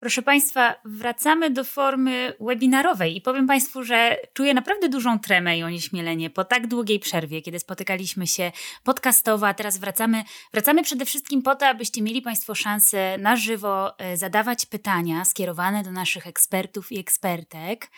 Proszę Państwa, wracamy do formy webinarowej i powiem Państwu, że czuję naprawdę dużą tremę i onieśmielenie po tak długiej przerwie, kiedy spotykaliśmy się podcastowo, a teraz wracamy, wracamy przede wszystkim po to, abyście mieli Państwo szansę na żywo e, zadawać pytania skierowane do naszych ekspertów i ekspertek.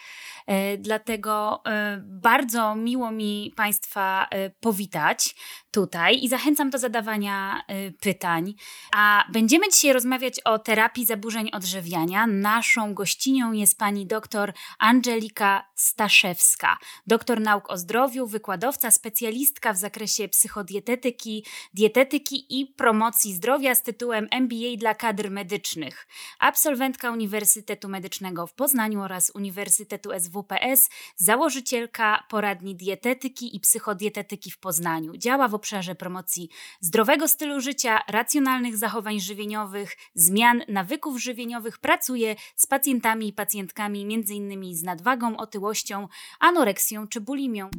E, dlatego e, bardzo miło mi Państwa powitać tutaj i zachęcam do zadawania pytań. A będziemy dzisiaj rozmawiać o terapii zaburzeń odżywiania Naszą gościnią jest pani dr Angelika Staszewska, doktor nauk o zdrowiu, wykładowca, specjalistka w zakresie psychodietetyki, dietetyki i promocji zdrowia z tytułem MBA dla kadr medycznych, absolwentka Uniwersytetu Medycznego w Poznaniu oraz Uniwersytetu SWPS, założycielka poradni dietetyki i psychodietetyki w Poznaniu. Działa w obszarze promocji zdrowego stylu życia, racjonalnych zachowań żywieniowych, zmian nawyków żywieniowych, pracuje z pacjentami i pacjentkami m.in. z nadwagą, otyłością, anoreksją czy bulimią.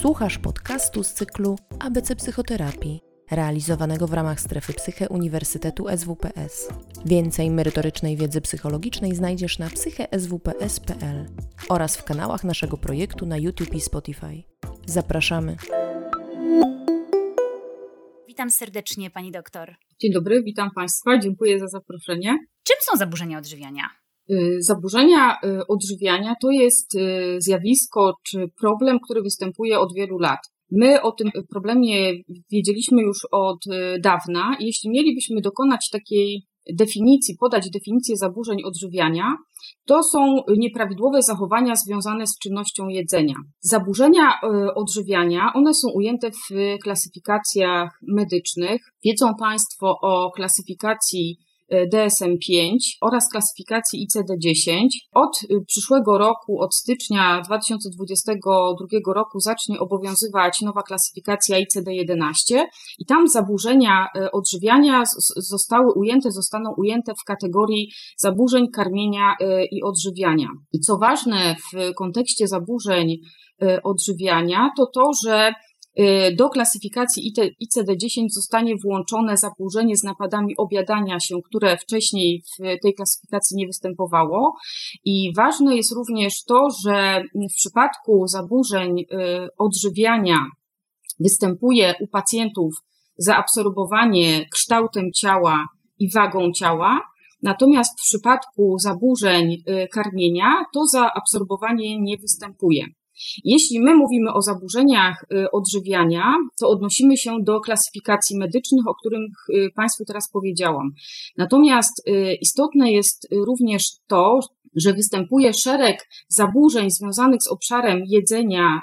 Słuchasz podcastu z cyklu ABC Psychoterapii, realizowanego w ramach strefy Psyche Uniwersytetu SWPS. Więcej merytorycznej wiedzy psychologicznej znajdziesz na psycheswps.pl oraz w kanałach naszego projektu na YouTube i Spotify. Zapraszamy! Witam serdecznie pani doktor. Dzień dobry, witam Państwa, dziękuję za zaproszenie. Czym są zaburzenia odżywiania? Y, zaburzenia y, odżywiania to jest y, zjawisko czy problem, który występuje od wielu lat. My o tym problemie wiedzieliśmy już od dawna. Jeśli mielibyśmy dokonać takiej definicji, podać definicję zaburzeń odżywiania, to są nieprawidłowe zachowania związane z czynnością jedzenia. Zaburzenia e, odżywiania, one są ujęte w klasyfikacjach medycznych. Wiedzą Państwo o klasyfikacji DSM-5 oraz klasyfikacji ICD-10. Od y, przyszłego roku, od stycznia 2022 roku zacznie obowiązywać nowa klasyfikacja ICD-11 i tam zaburzenia y, odżywiania zostały ujęte, zostaną ujęte w kategorii zaburzeń karmienia y, i odżywiania. I co ważne w kontekście zaburzeń odżywiania, to to, że do klasyfikacji ICD-10 zostanie włączone zaburzenie z napadami obiadania się, które wcześniej w tej klasyfikacji nie występowało. I ważne jest również to, że w przypadku zaburzeń y, odżywiania występuje u pacjentów zaabsorbowanie kształtem ciała i wagą ciała, Natomiast w przypadku zaburzeń y, karmienia to zaabsorbowanie nie występuje. Jeśli my mówimy o zaburzeniach y, odżywiania, to odnosimy się do klasyfikacji medycznych, o których y, Państwu teraz powiedziałam. Natomiast y, istotne jest również to, że występuje szereg zaburzeń związanych z obszarem jedzenia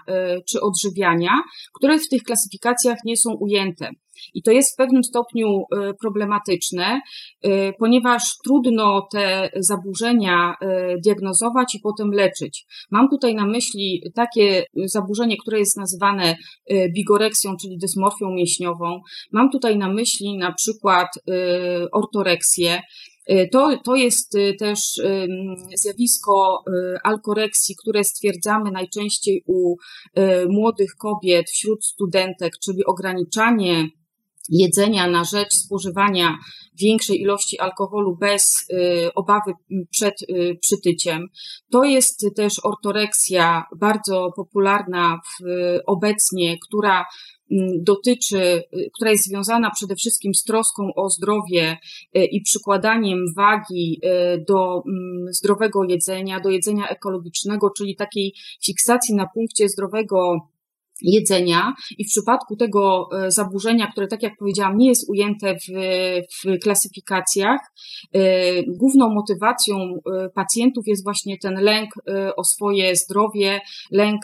czy odżywiania, które w tych klasyfikacjach nie są ujęte. I to jest w pewnym stopniu e, problematyczne, e, ponieważ trudno te zaburzenia e, diagnozować i potem leczyć. Mam tutaj na myśli takie zaburzenie, które jest nazywane bigoreksją, czyli dysmorfią mięśniową. Mam tutaj na myśli na przykład ortoreksję. To, to jest też zjawisko alkoreksji, które stwierdzamy najczęściej u młodych kobiet, wśród studentek, czyli ograniczanie jedzenia na rzecz spożywania większej ilości alkoholu bez y, obawy przed y, przytyciem. To jest też ortoreksja bardzo popularna w, obecnie, która dotyczy, y, która jest związana przede wszystkim z troską o zdrowie i przykładaniem wagi do zdrowego jedzenia, do jedzenia ekologicznego, czyli takiej fiksacji na punkcie zdrowego jedzenia i w przypadku tego e, zaburzenia, które tak jak powiedziałam nie jest ujęte w, w klasyfikacjach, e, główną motywacją e, pacjentów jest właśnie ten lęk o swoje zdrowie, lęk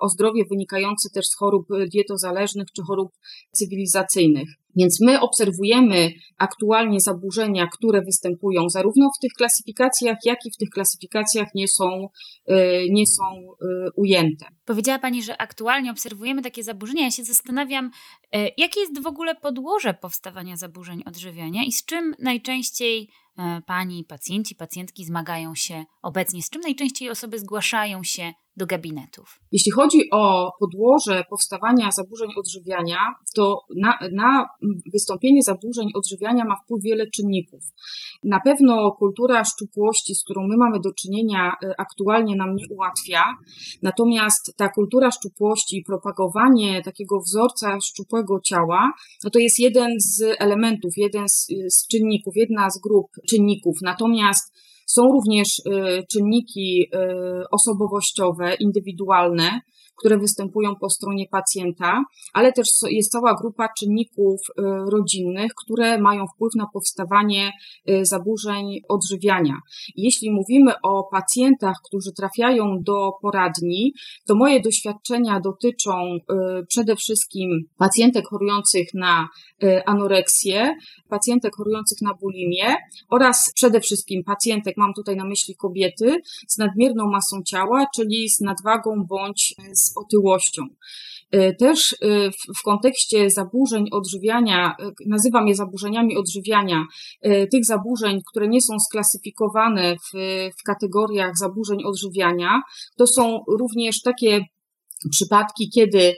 o zdrowie wynikający też z chorób dietozależnych czy chorób cywilizacyjnych. Więc my obserwujemy aktualnie zaburzenia, które występują zarówno w tych klasyfikacjach, jak i w tych klasyfikacjach nie są, e, nie są e, ujęte. Powiedziała Pani, że aktualnie obserwujemy takie zaburzenia. Ja się zastanawiam, e, jakie jest w ogóle podłoże powstawania zaburzeń odżywiania i z czym najczęściej Pani, pacjenci, pacjentki zmagają się obecnie, z czym najczęściej osoby zgłaszają się do gabinetów? Jeśli chodzi o podłoże powstawania zaburzeń odżywiania, to na, na wystąpienie zaburzeń odżywiania ma wpływ wiele czynników. Na pewno kultura szczupłości, z którą my mamy do czynienia, e, aktualnie nam nie ułatwia. Natomiast ta kultura szczupłości i propagowanie takiego wzorca szczupłego ciała, no to jest jeden z elementów, jeden z, z czynników, jedna z grup czynników. Natomiast są również y, czynniki y, osobowościowe, indywidualne, które występują po stronie pacjenta, ale też jest cała grupa czynników y, rodzinnych, które mają wpływ na powstawanie y, zaburzeń odżywiania. Jeśli mówimy o pacjentach, którzy trafiają do poradni, to moje doświadczenia dotyczą y, przede wszystkim pacjentek chorujących na anoreksję, pacjentek chorujących na bulimię oraz przede wszystkim pacjentek, mam tutaj na myśli kobiety, z nadmierną masą ciała, czyli z nadwagą bądź z otyłością. E, też e, w kontekście zaburzeń odżywiania, e, nazywam je zaburzeniami odżywiania, tych zaburzeń, które nie są sklasyfikowane w, w kategoriach zaburzeń odżywiania, to są również takie przypadki, kiedy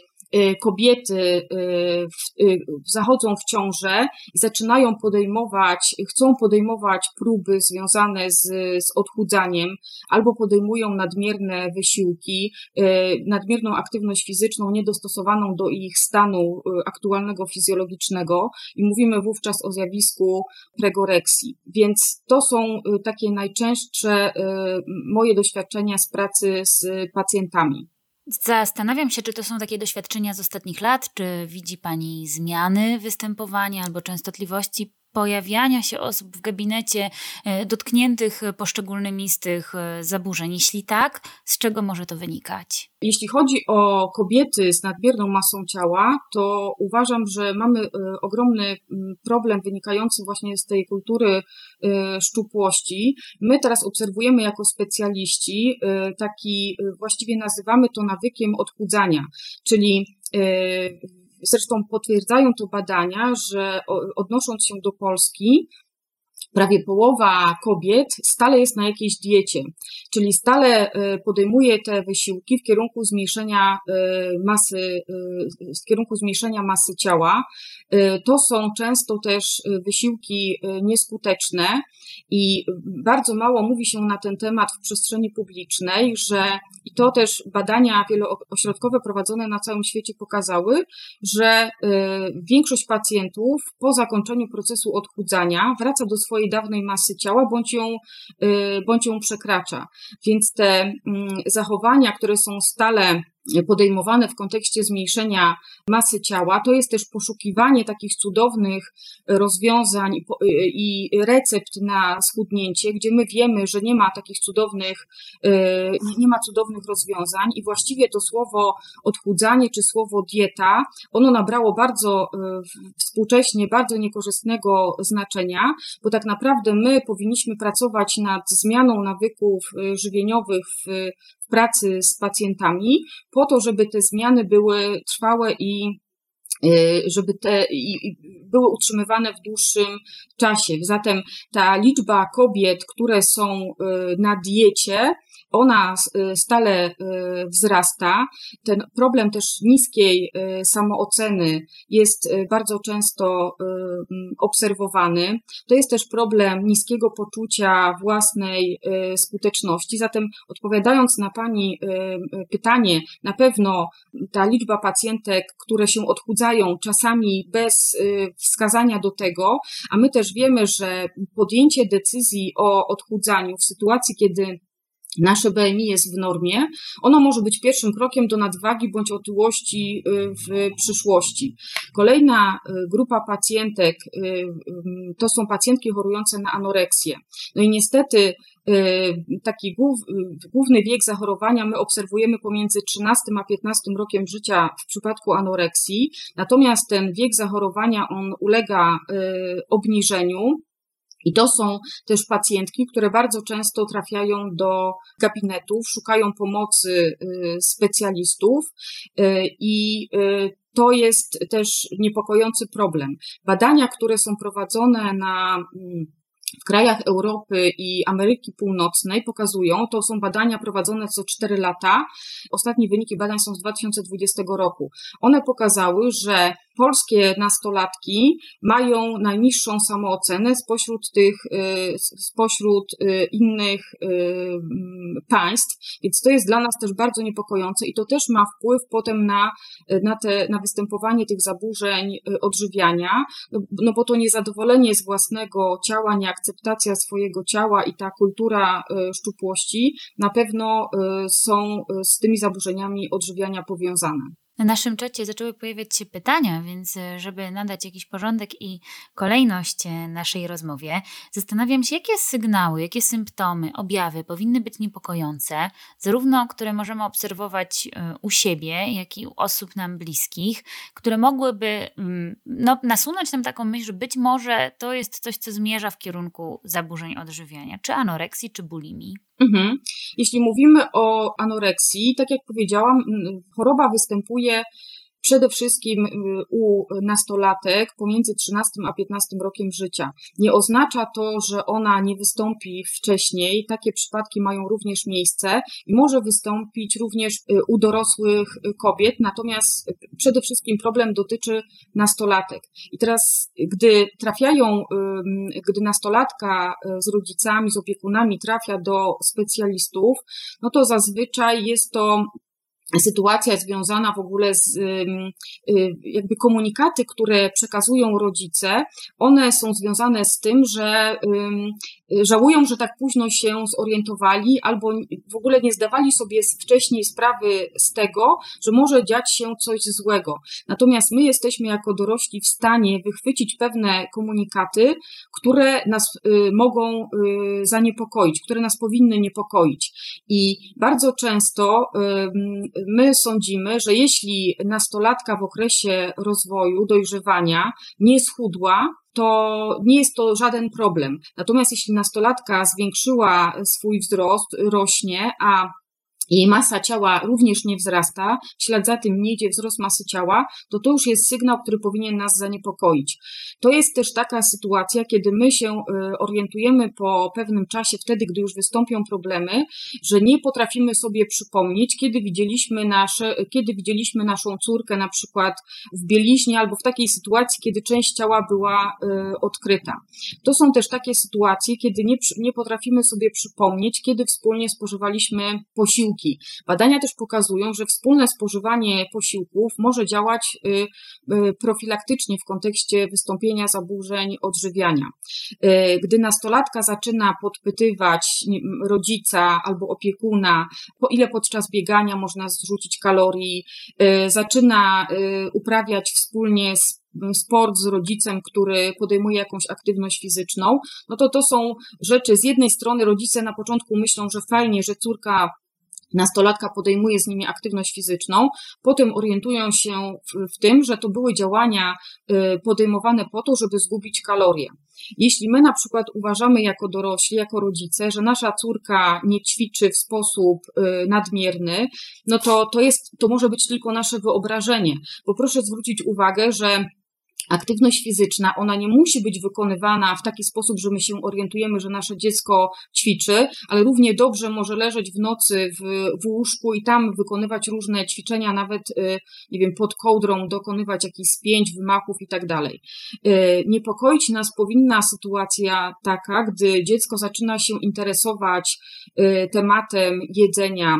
kobiety y, y, zachodzą w ciążę i zaczynają podejmować, chcą podejmować próby związane z, z odchudzaniem, albo podejmują nadmierne wysiłki, nadmierną aktywność fizyczną niedostosowaną do ich stanu aktualnego fizjologicznego i mówimy wówczas o zjawisku pregoreksji. Więc to są takie najczęstsze moje doświadczenia z pracy z pacjentami. Zastanawiam się, czy to są takie doświadczenia z ostatnich lat, czy widzi Pani zmiany występowania albo częstotliwości pojawiania się osób w gabinecie e, dotkniętych poszczególnymi z tych e, zaburzeń? Jeśli tak, z czego może to wynikać? Jeśli chodzi o kobiety z nadmierną masą ciała, to uważam, że mamy e, ogromny problem wynikający właśnie z tej kultury szczupłości. My teraz obserwujemy jako specjaliści taki, właściwie nazywamy to nawykiem odchudzania, czyli Zresztą potwierdzają to badania, że odnosząc się do Polski, prawie połowa kobiet stale jest na jakiejś diecie, czyli stale e, podejmuje te wysiłki w kierunku zmniejszenia e, masy, e, w kierunku zmniejszenia masy ciała. To są często też wysiłki nieskuteczne i bardzo mało mówi się na ten temat w przestrzeni publicznej, że i to też badania wieloośrodkowe prowadzone na całym świecie pokazały, że większość pacjentów po zakończeniu procesu odchudzania wraca do swojej swojej dawnej masy ciała, bądź ją, y, bądź ją przekracza. Więc te mm, zachowania, które są stale podejmowane w kontekście zmniejszenia masy ciała, to jest też poszukiwanie takich cudownych rozwiązań i recept na schudnięcie, gdzie my wiemy, że nie ma takich cudownych, y, nie ma cudownych rozwiązań i właściwie to słowo odchudzanie czy słowo dieta, ono nabrało bardzo y, współcześnie bardzo niekorzystnego znaczenia, bo tak naprawdę my powinniśmy pracować nad zmianą nawyków y, żywieniowych w, pracy z pacjentami, po to, żeby te zmiany były trwałe i y, żeby te były utrzymywane w dłuższym czasie. Zatem ta liczba kobiet, które są y, na diecie, ona y, stale y, wzrasta. Ten problem też niskiej y, samooceny jest bardzo często obserwowany. To jest też problem niskiego poczucia własnej skuteczności. Zatem odpowiadając na Pani pytanie, na pewno ta liczba pacjentek, które się odchudzają, czasami bez wskazania do tego, a my też wiemy, że podjęcie decyzji o odchudzaniu w sytuacji, kiedy nasze BMI jest w normie, ono może być pierwszym krokiem do nadwagi bądź otyłości y, w przyszłości. Kolejna y, grupa pacjentek y, to są pacjentki chorujące na anoreksję. No i niestety taki główny wiek zachorowania my obserwujemy pomiędzy 13 a 15 rokiem życia w przypadku anoreksji, natomiast ten wiek zachorowania on ulega obniżeniu. I to są też pacjentki, które bardzo często trafiają do gabinetów, szukają pomocy y, specjalistów y, i y, to jest też niepokojący problem. Badania, które są prowadzone na mm, w krajach Europy i Ameryki Północnej pokazują, to są badania prowadzone co 4 lata. Ostatnie wyniki badań są z 2020 roku. One pokazały, że polskie nastolatki mają najniższą samoocenę spośród tych, y, spośród y, innych y, państw, więc to jest dla nas też bardzo niepokojące i to też ma wpływ potem na, na, te, na występowanie tych zaburzeń odżywiania, no, no bo to niezadowolenie z własnego ciała, nieakceptacja swojego ciała i ta kultura szczupłości na pewno są z tymi zaburzeniami odżywiania powiązane. Na naszym czacie zaczęły pojawiać się pytania, więc e, żeby nadać jakiś porządek i kolejność e, naszej rozmowie, zastanawiam się, jakie sygnały, jakie symptomy, objawy powinny być niepokojące, zarówno które możemy obserwować e, u siebie, jak i u osób nam bliskich, które mogłyby mm, no, nasunąć nam taką myśl, że być może to jest coś, co zmierza w kierunku zaburzeń odżywiania, czy anoreksji, czy bulimii. Mhm. Jeśli mówimy o anoreksji, tak jak powiedziałam, choroba występuje przede wszystkim y, u nastolatek pomiędzy 13 a 15 rokiem życia. Nie oznacza to, że ona nie wystąpi wcześniej. Takie przypadki mają również miejsce i może wystąpić również y, u dorosłych y, kobiet, natomiast przede wszystkim problem dotyczy nastolatek. I teraz, gdy trafiają, gdy nastolatka z rodzicami, z opiekunami trafia do specjalistów, no to zazwyczaj jest to sytuacja związana w ogóle z y, jakby komunikaty, które przekazują rodzice, one są związane z tym, że żałują, że tak późno się zorientowali albo w ogóle nie zdawali sobie wcześniej sprawy z tego, że może dziać się coś złego. Natomiast my jesteśmy jako dorośli w stanie wychwycić pewne komunikaty, które nas y, mogą y, zaniepokoić, które nas powinny niepokoić. I bardzo często my sądzimy, że jeśli nastolatka w okresie rozwoju, dojrzewania nie schudła, to nie jest to żaden problem. Natomiast jeśli nastolatka zwiększyła swój wzrost, rośnie, a jej masa ciała również nie wzrasta, w ślad za tym nie idzie wzrost masy ciała, to to już jest sygnał, który powinien nas zaniepokoić. To jest też taka sytuacja, kiedy my się y, orientujemy po pewnym czasie, wtedy, gdy już wystąpią problemy, że nie potrafimy sobie przypomnieć, kiedy widzieliśmy, nasze, kiedy widzieliśmy naszą córkę na przykład w bieliźnie albo w takiej sytuacji, kiedy część ciała była y, odkryta. To są też takie sytuacje, kiedy nie, nie potrafimy sobie przypomnieć, kiedy wspólnie spożywaliśmy posiłki Badania też pokazują, że wspólne spożywanie posiłków może działać y, y, profilaktycznie w kontekście wystąpienia zaburzeń odżywiania. Y, gdy nastolatka zaczyna podpytywać rodzica albo opiekuna, po ile podczas biegania można zrzucić kalorii, zaczyna uprawiać wspólnie sport z rodzicem, który podejmuje jakąś aktywność fizyczną, no to to są rzeczy, z jednej strony rodzice na początku myślą, że fajnie, że córka nastolatka podejmuje z nimi aktywność fizyczną, potem orientują się w, w, tym, że to były działania y, podejmowane po to, żeby zgubić kalorie. Jeśli my na przykład uważamy jako dorośli, jako rodzice, że nasza córka nie ćwiczy w sposób y, nadmierny, no to to jest, to może być tylko nasze wyobrażenie. Bo proszę zwrócić uwagę, że aktywność fizyczna, ona nie musi być wykonywana w taki sposób, że my się orientujemy, że nasze dziecko ćwiczy, ale równie dobrze może leżeć w nocy w, w łóżku i tam wykonywać różne ćwiczenia, nawet, y, nie wiem, pod kołdrą, dokonywać jakichś spięć, wymachów i tak dalej. Y, niepokoić nas powinna sytuacja taka, gdy dziecko zaczyna się interesować y, tematem jedzenia,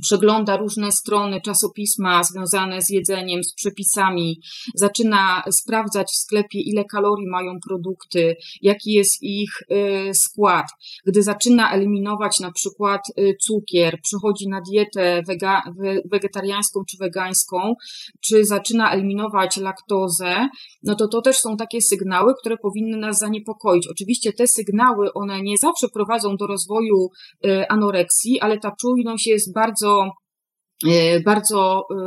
przegląda różne strony czasopisma związane z jedzeniem, z przepisami, zaczyna sprawdzać w sklepie, ile kalorii mają produkty, jaki jest ich y, skład. Gdy zaczyna eliminować na przykład y, cukier, przechodzi na dietę wega, wegetariańską czy wegańską, czy zaczyna eliminować laktozę, no to to też są takie sygnały, które powinny nas zaniepokoić. Oczywiście te sygnały, one nie zawsze prowadzą do rozwoju y, anoreksji, ale ta czujność jest bardzo bardzo e, bardzo e,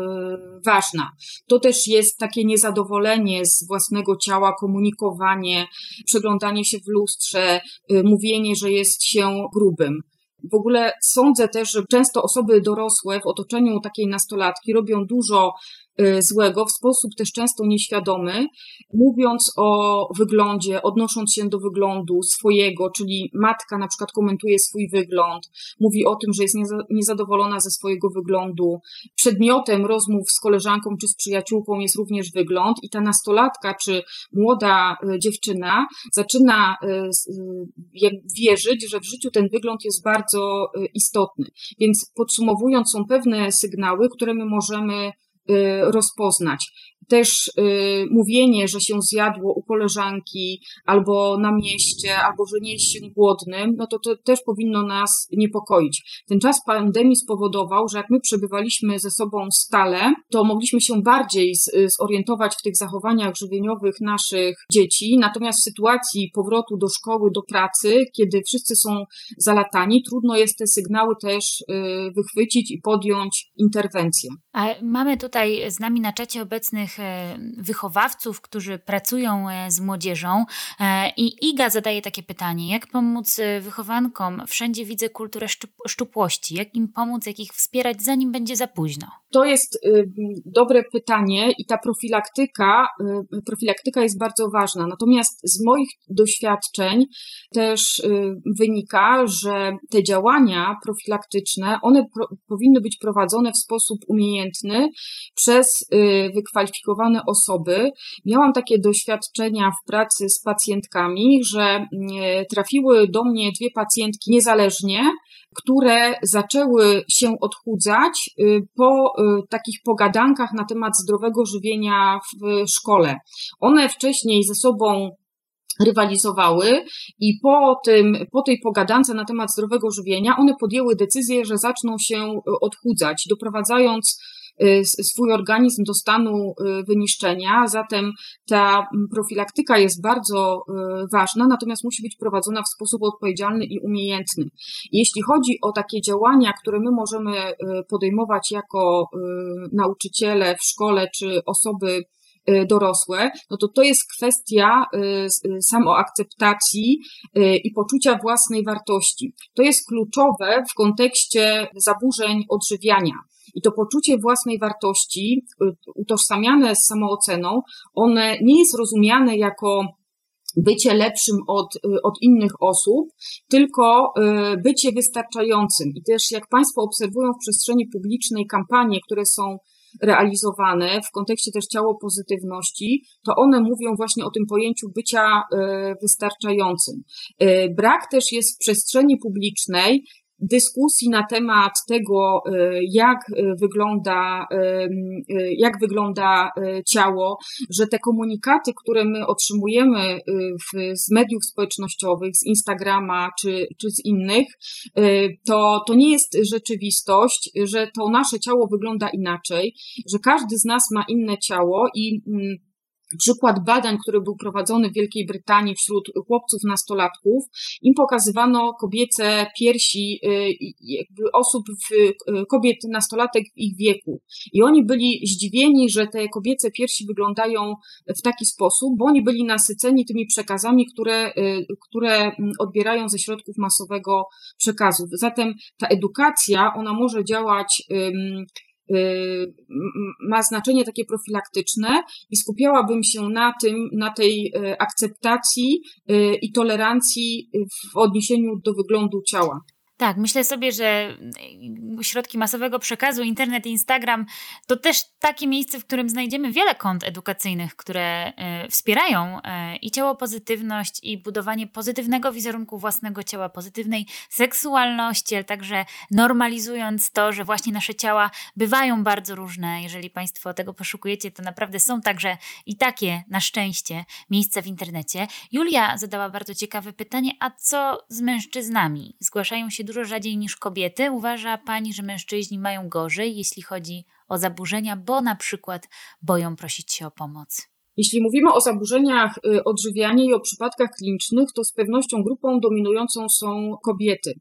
ważna. To też jest takie niezadowolenie z własnego ciała, komunikowanie, przeglądanie się w lustrze, e, mówienie, że jest się grubym. W ogóle sądzę też, że często osoby dorosłe w otoczeniu takiej nastolatki robią dużo złego w sposób też często nieświadomy, mówiąc o wyglądzie, odnosząc się do wyglądu swojego, czyli matka na przykład komentuje swój wygląd, mówi o tym, że jest niezadowolona ze swojego wyglądu. Przedmiotem rozmów z koleżanką czy z przyjaciółką jest również wygląd i ta nastolatka czy młoda y, dziewczyna zaczyna wierzyć, że w życiu ten wygląd jest bardzo istotny. Więc podsumowując, są pewne sygnały, które my możemy y, rozpoznać też y, mówienie, że się zjadło u koleżanki albo na mieście, albo że nie jest się głodnym, no to to też powinno nas niepokoić. Ten czas pandemii spowodował, że jak my przebywaliśmy ze sobą stale, to mogliśmy się bardziej z, zorientować w tych zachowaniach żywieniowych naszych dzieci, natomiast w sytuacji powrotu do szkoły, do pracy, kiedy wszyscy są zalatani, trudno jest te sygnały też y, wychwycić i podjąć interwencję. A mamy tutaj z nami na czacie obecnych E, wychowawców, którzy pracują e, z młodzieżą. E, I Iga zadaje takie pytanie: jak pomóc wychowankom? Wszędzie widzę kulturę szczupłości. Jak im pomóc, jak ich wspierać, zanim będzie za późno? To jest y, dobre pytanie i ta profilaktyka, y, profilaktyka jest bardzo ważna. Natomiast z moich doświadczeń też y, wynika, że te działania profilaktyczne, one pro, powinny być prowadzone w sposób umiejętny przez osoby. Miałam takie doświadczenia w pracy z pacjentkami, że trafiły do mnie dwie pacjentki niezależnie, które zaczęły się odchudzać po takich pogadankach na temat zdrowego żywienia w szkole. One wcześniej ze sobą rywalizowały i po, tym, po tej pogadance na temat zdrowego żywienia one podjęły decyzję, że zaczną się odchudzać, doprowadzając Y, swój organizm do stanu y, wyniszczenia. Zatem ta profilaktyka jest bardzo y, ważna, natomiast musi być prowadzona w sposób odpowiedzialny i umiejętny. Jeśli chodzi o takie działania, które my możemy podejmować jako nauczyciele w szkole czy osoby dorosłe, no to to jest kwestia samoakceptacji i poczucia własnej wartości. To jest kluczowe w kontekście zaburzeń odżywiania. I to poczucie własnej wartości, y, utożsamiane z samooceną, one nie jest rozumiane jako bycie lepszym od, y, od innych osób, tylko y, bycie wystarczającym. I też jak Państwo obserwują w przestrzeni publicznej kampanie, które są realizowane w kontekście też ciało pozytywności, to one mówią właśnie o tym pojęciu bycia wystarczającym. Brak też jest w przestrzeni publicznej dyskusji na temat tego, y, jak y, wygląda, y, jak wygląda ciało, że te komunikaty, które my otrzymujemy w, z mediów społecznościowych, z Instagrama czy, czy z innych, to, to nie jest rzeczywistość, że to nasze ciało wygląda inaczej, że każdy z nas ma inne ciało i Przykład badań, który był prowadzony w Wielkiej Brytanii wśród chłopców nastolatków, im pokazywano kobiece piersi y, jakby osób, w, y, kobiet nastolatek w ich wieku. I oni byli zdziwieni, że te kobiece piersi wyglądają w taki sposób, bo oni byli nasyceni tymi przekazami, które, y, które mm, odbierają ze środków masowego przekazu. Zatem ta edukacja, ona może działać ma znaczenie takie profilaktyczne i skupiałabym się na tym, na tej y, akceptacji y, i tolerancji w odniesieniu do wyglądu ciała. Tak, myślę sobie, że środki masowego przekazu, internet Instagram to też takie miejsce, w którym znajdziemy wiele kont edukacyjnych, które e, wspierają e, i ciało pozytywność, i budowanie pozytywnego wizerunku własnego ciała, pozytywnej seksualności, ale także normalizując to, że właśnie nasze ciała bywają bardzo różne. Jeżeli Państwo tego poszukujecie, to naprawdę są także i takie, na szczęście, miejsca w internecie. Julia zadała bardzo ciekawe pytanie, a co z mężczyznami? Zgłaszają się dużo rzadziej niż kobiety. Uważa Pani, że mężczyźni mają gorzej, jeśli chodzi o zaburzenia, bo na przykład boją prosić się o pomoc? Jeśli mówimy o zaburzeniach y, odżywiania i o przypadkach klinicznych, to z pewnością grupą dominującą są kobiety.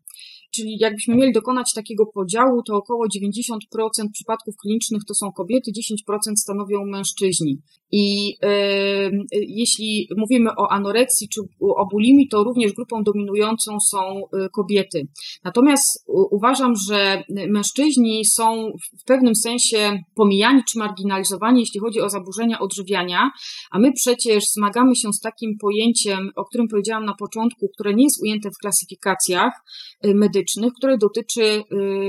Czyli jakbyśmy mieli dokonać takiego podziału, to około 90% przypadków klinicznych to są kobiety, 10% stanowią mężczyźni. I y, jeśli mówimy o anoreksji czy o bulimii, to również grupą dominującą są y, kobiety. Natomiast uważam, że mężczyźni są w pewnym sensie pomijani czy marginalizowani, jeśli chodzi o zaburzenia odżywiania, a my przecież zmagamy się z takim pojęciem, o którym powiedziałam na początku, które nie jest ujęte w klasyfikacjach y, medycznych, które dotyczy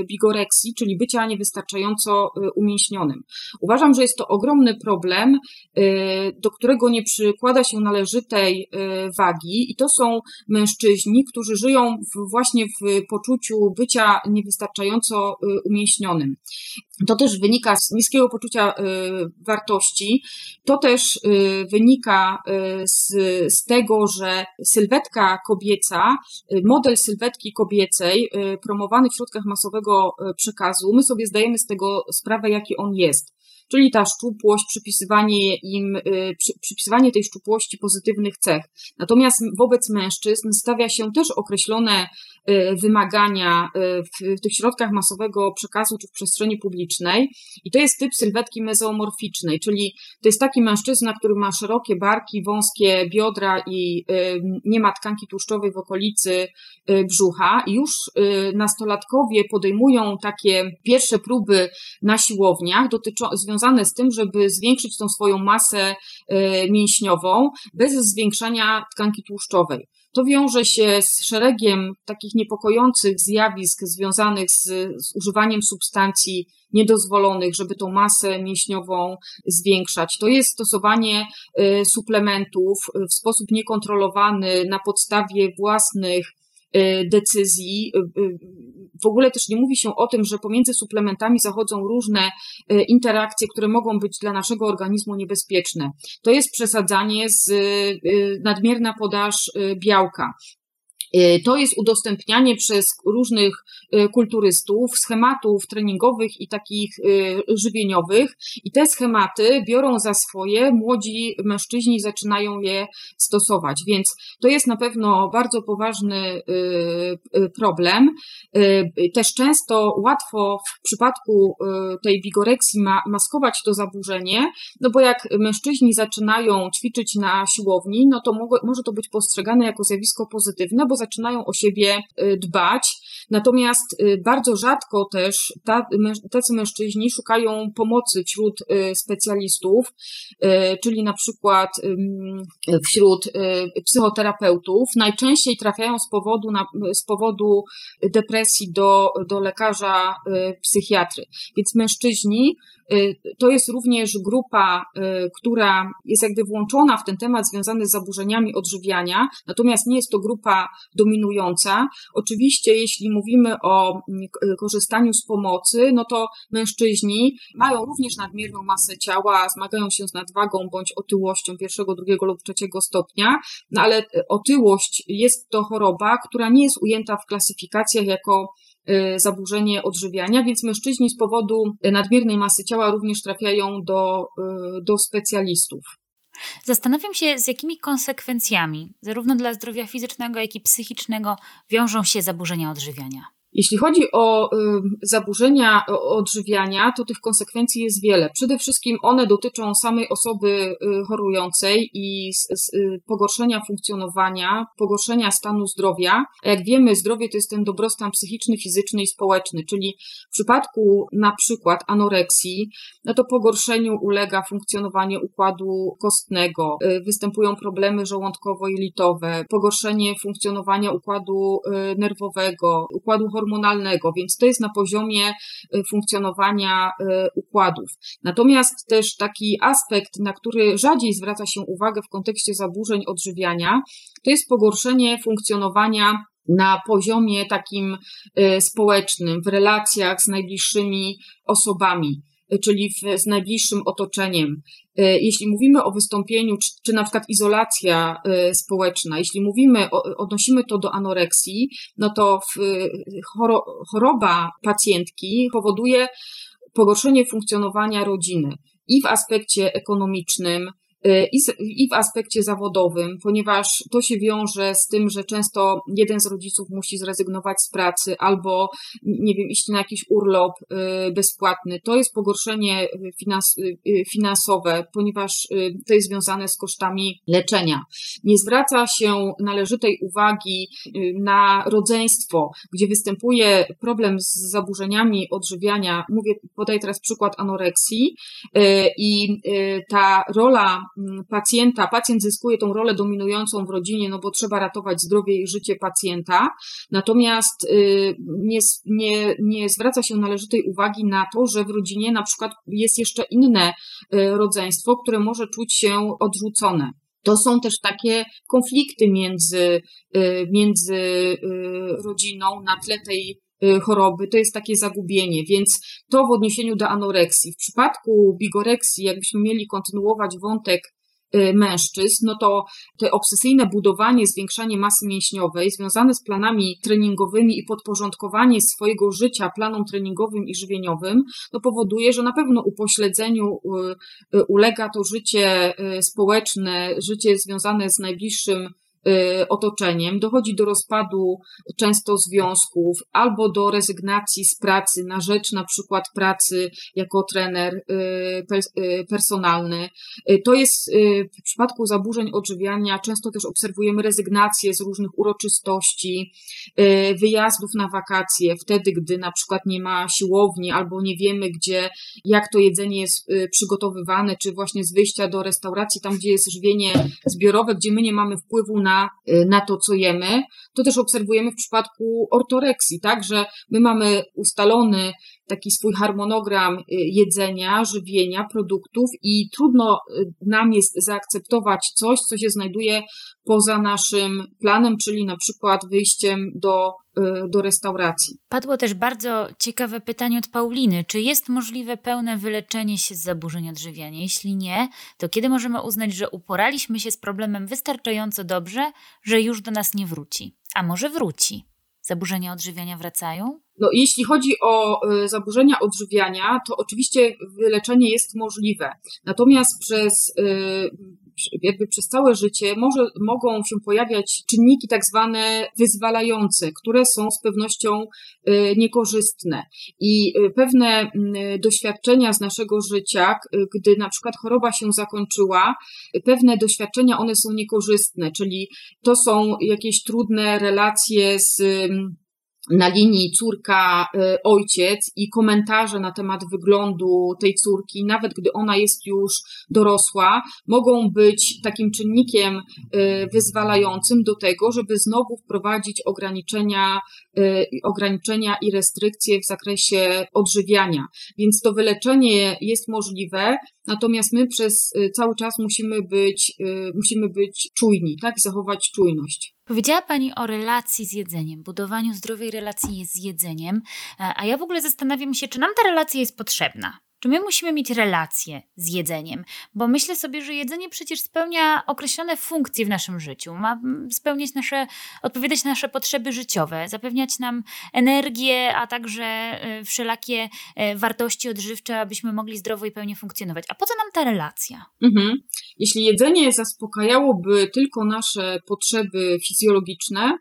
bigoreksji, czyli bycia niewystarczająco umięśnionym. Uważam, że jest to ogromny problem, Y, do którego nie przykłada się należytej y, wagi, i to są mężczyźni, którzy żyją w, właśnie w poczuciu bycia niewystarczająco y, umięśnionym. To też wynika z niskiego poczucia wartości, to też wynika z, z tego, że sylwetka kobieca, model sylwetki kobiecej promowany w środkach masowego przekazu, my sobie zdajemy z tego sprawę, jaki on jest czyli ta szczupłość, przypisywanie im, y, przypisywanie tej szczupłości pozytywnych cech. Natomiast wobec mężczyzn stawia się też określone y, wymagania y, w, tych środkach masowego przekazu czy w przestrzeni publicznej i to jest typ sylwetki mezoomorficznej, czyli to jest taki mężczyzna, który ma szerokie barki, wąskie biodra i nie ma tkanki tłuszczowej w okolicy brzucha już nastolatkowie podejmują takie pierwsze próby na siłowniach dotyczą, związane z tym, żeby zwiększyć tą swoją masę e, mięśniową bez zwiększania tkanki tłuszczowej. To wiąże się z szeregiem takich niepokojących zjawisk związanych z, z, używaniem substancji niedozwolonych, żeby tą masę mięśniową zwiększać. To jest stosowanie e, suplementów w sposób niekontrolowany na podstawie własnych decyzji, w ogóle też nie mówi się o tym, że pomiędzy suplementami zachodzą różne interakcje, które mogą być dla naszego organizmu niebezpieczne. To jest przesadzanie z nadmierna podaż białka. E, to jest udostępnianie przez różnych e, kulturystów schematów treningowych i takich e, żywieniowych, i te schematy biorą za swoje młodzi mężczyźni zaczynają je stosować. Więc to jest na pewno bardzo poważny problem. Też często łatwo w przypadku tej bigoreksji ma, maskować to zaburzenie, no bo jak mężczyźni zaczynają ćwiczyć na siłowni, no to może to być postrzegane jako zjawisko pozytywne, bo zaczynają o siebie y, dbać. Natomiast y, bardzo rzadko też tacy mężczyźni szukają pomocy wśród y, specjalistów, czyli na przykład wśród psychoterapeutów. Najczęściej trafiają z powodu, z powodu depresji do, do lekarza psychiatry. Więc mężczyźni to jest również grupa, która jest jakby włączona w ten temat związany z zaburzeniami odżywiania, natomiast nie jest to grupa dominująca. Oczywiście, jeśli mówimy o mm, y, korzystaniu z pomocy, no to mężczyźni mają również nadmierną masę ciała, zmagają się z nadwagą bądź otyłością pierwszego, drugiego lub trzeciego stopnia, no ale otyłość jest to choroba, która nie jest ujęta w klasyfikacjach jako Y, zaburzenie odżywiania, więc mężczyźni z powodu nadmiernej masy ciała również trafiają do, y, do specjalistów. Zastanawiam się, z jakimi konsekwencjami, zarówno dla zdrowia fizycznego, jak i psychicznego, wiążą się zaburzenia odżywiania. Jeśli chodzi o y, zaburzenia odżywiania, to tych konsekwencji jest wiele. Przede wszystkim one dotyczą samej osoby y, chorującej i y, pogorszenia funkcjonowania, pogorszenia stanu zdrowia. A jak wiemy, zdrowie to jest ten dobrostan psychiczny, fizyczny i społeczny, czyli w przypadku na przykład anoreksji, no to pogorszeniu ulega funkcjonowanie układu kostnego, występują problemy żołądkowo-jelitowe, pogorszenie funkcjonowania układu nerwowego, układu hormonalnego, hormonalnego, więc to jest na poziomie y, funkcjonowania y, układów. Natomiast też taki aspekt, na który rzadziej zwraca się uwagę w kontekście zaburzeń odżywiania, to jest pogorszenie funkcjonowania na poziomie takim y, społecznym, w relacjach z najbliższymi osobami czyli w, z najbliższym otoczeniem. E, jeśli mówimy o wystąpieniu, czy, czy na przykład izolacja e, społeczna, jeśli mówimy, odnosimy to do anoreksji, no to choroba pacjentki powoduje pogorszenie funkcjonowania rodziny i w aspekcie ekonomicznym, i w aspekcie zawodowym, ponieważ to się wiąże z tym, że często jeden z rodziców musi zrezygnować z pracy albo, nie wiem, iść na jakiś urlop bezpłatny. To jest pogorszenie finans, finansowe, ponieważ to jest związane z kosztami leczenia. Nie zwraca się należytej uwagi na rodzeństwo, gdzie występuje problem z zaburzeniami odżywiania. Mówię, podaję teraz przykład anoreksji i ta rola pacjenta, pacjent zyskuje tą rolę dominującą w rodzinie, no bo trzeba ratować zdrowie i życie pacjenta, natomiast y, nie, nie, nie zwraca się należytej uwagi na to, że w rodzinie na przykład jest jeszcze inne y, rodzeństwo, które może czuć się odrzucone. To są też takie konflikty między, y, między rodziną na tle tej choroby, to jest takie zagubienie, więc to w odniesieniu do anoreksji. W przypadku bigoreksji, jakbyśmy mieli kontynuować wątek y, mężczyzn, no to to obsesyjne budowanie, zwiększanie masy mięśniowej związane z planami treningowymi i podporządkowanie swojego życia planom treningowym i żywieniowym, no powoduje, że na pewno upośledzeniu y, ulega to życie społeczne, życie związane z najbliższym Y, otoczeniem, dochodzi do rozpadu często związków albo do rezygnacji z pracy na rzecz na przykład pracy jako trener y, y, personalny. To jest w przypadku zaburzeń odżywiania często też obserwujemy rezygnację z różnych uroczystości, wyjazdów na wakacje, wtedy gdy na przykład nie ma siłowni albo nie wiemy gdzie, jak to jedzenie jest przygotowywane, czy właśnie z wyjścia do restauracji, tam gdzie jest żywienie zbiorowe, gdzie my nie mamy wpływu na Y, na, to, co jemy, to też obserwujemy w przypadku ortoreksji, tak, że my mamy ustalony taki swój harmonogram y, jedzenia, żywienia, produktów i trudno y, nam jest zaakceptować coś, co się znajduje poza naszym planem, czyli na przykład wyjściem do, y, do restauracji. Padło też bardzo ciekawe pytanie od Pauliny. Czy jest możliwe pełne wyleczenie się z zaburzeń odżywiania? Jeśli nie, to kiedy możemy uznać, że uporaliśmy się z problemem wystarczająco dobrze, że już do nas nie wróci? A może wróci? Zaburzenia odżywiania wracają? No, jeśli chodzi o y, zaburzenia odżywiania, to oczywiście wyleczenie jest możliwe. Natomiast przez y, jakby przez całe życie może, mogą się pojawiać czynniki tak zwane wyzwalające, które są z pewnością y, niekorzystne. I pewne mm, doświadczenia z naszego życia, gdy na przykład choroba się zakończyła, pewne doświadczenia one są niekorzystne, czyli to są jakieś trudne relacje z na linii córka, y, ojciec i komentarze na temat wyglądu tej córki, nawet gdy ona jest już dorosła, mogą być takim czynnikiem y, wyzwalającym do tego, żeby znowu wprowadzić ograniczenia, y, ograniczenia i restrykcje w zakresie odżywiania. Więc to wyleczenie jest możliwe, natomiast my przez cały czas musimy być, musimy być czujni, tak, zachować czujność. Powiedziała Pani o relacji z jedzeniem, budowaniu zdrowej relacji z jedzeniem, a ja w ogóle zastanawiam się, czy nam ta relacja jest potrzebna. Czy my musimy mieć relacje z jedzeniem? Bo myślę sobie, że jedzenie przecież spełnia określone funkcje w naszym życiu. Ma spełniać nasze, odpowiadać na nasze potrzeby życiowe, zapewniać nam energię, a także y, wszelakie y, wartości odżywcze, abyśmy mogli zdrowo i pełnie funkcjonować. A po co nam ta relacja? Mhm. Jeśli jedzenie zaspokajałoby tylko nasze potrzeby fizjologiczne,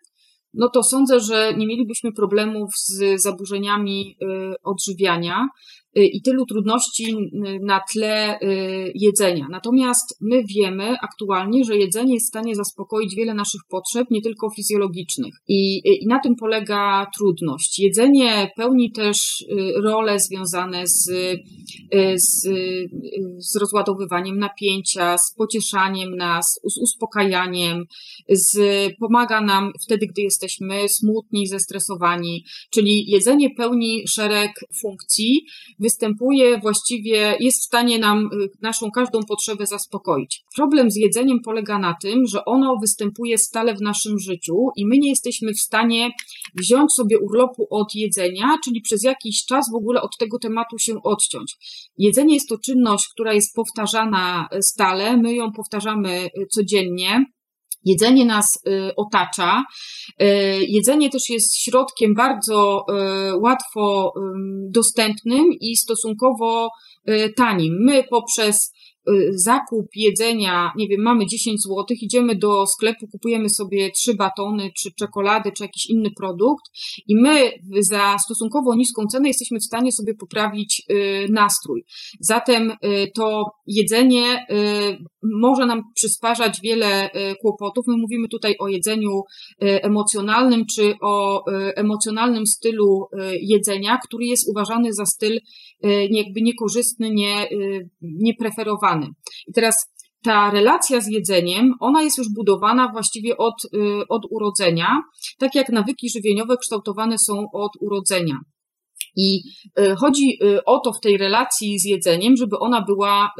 no to sądzę, że nie mielibyśmy problemów z zaburzeniami y, odżywiania. Y, i tylu trudności na tle y, jedzenia. Natomiast my wiemy aktualnie, że jedzenie jest w stanie zaspokoić wiele naszych potrzeb, nie tylko fizjologicznych. I, y, i na tym polega trudność. Jedzenie pełni też role związane z, z, z rozładowywaniem napięcia, z pocieszaniem nas, z uspokajaniem, z, pomaga nam wtedy, gdy jesteśmy smutni, zestresowani. Czyli jedzenie pełni szereg funkcji, występuje właściwie, jest w stanie nam y, naszą każdą potrzebę zaspokoić. Problem z jedzeniem polega na tym, że ono występuje stale w naszym życiu i my nie jesteśmy w stanie wziąć sobie urlopu od jedzenia, czyli przez jakiś czas w ogóle od tego tematu się odciąć. Jedzenie jest to czynność, która jest powtarzana y, stale, my ją powtarzamy y, codziennie. Jedzenie nas y, otacza. Y, jedzenie też jest środkiem bardzo y, łatwo dostępnym i stosunkowo tanim. My poprzez zakup jedzenia, nie wiem, mamy 10 zł, idziemy do sklepu, kupujemy sobie trzy batony, czy czekolady, czy jakiś inny produkt i my za stosunkowo niską cenę jesteśmy w stanie sobie poprawić nastrój. Zatem to jedzenie może nam przysparzać wiele kłopotów. My mówimy tutaj o jedzeniu emocjonalnym, czy o emocjonalnym stylu jedzenia, który jest uważany za styl jakby niekorzystny, nie, niepreferowany. I teraz ta relacja z jedzeniem, ona jest już budowana właściwie od, y, od urodzenia, tak jak nawyki żywieniowe kształtowane są od urodzenia. I y, chodzi y, o to w tej relacji z jedzeniem, żeby ona była,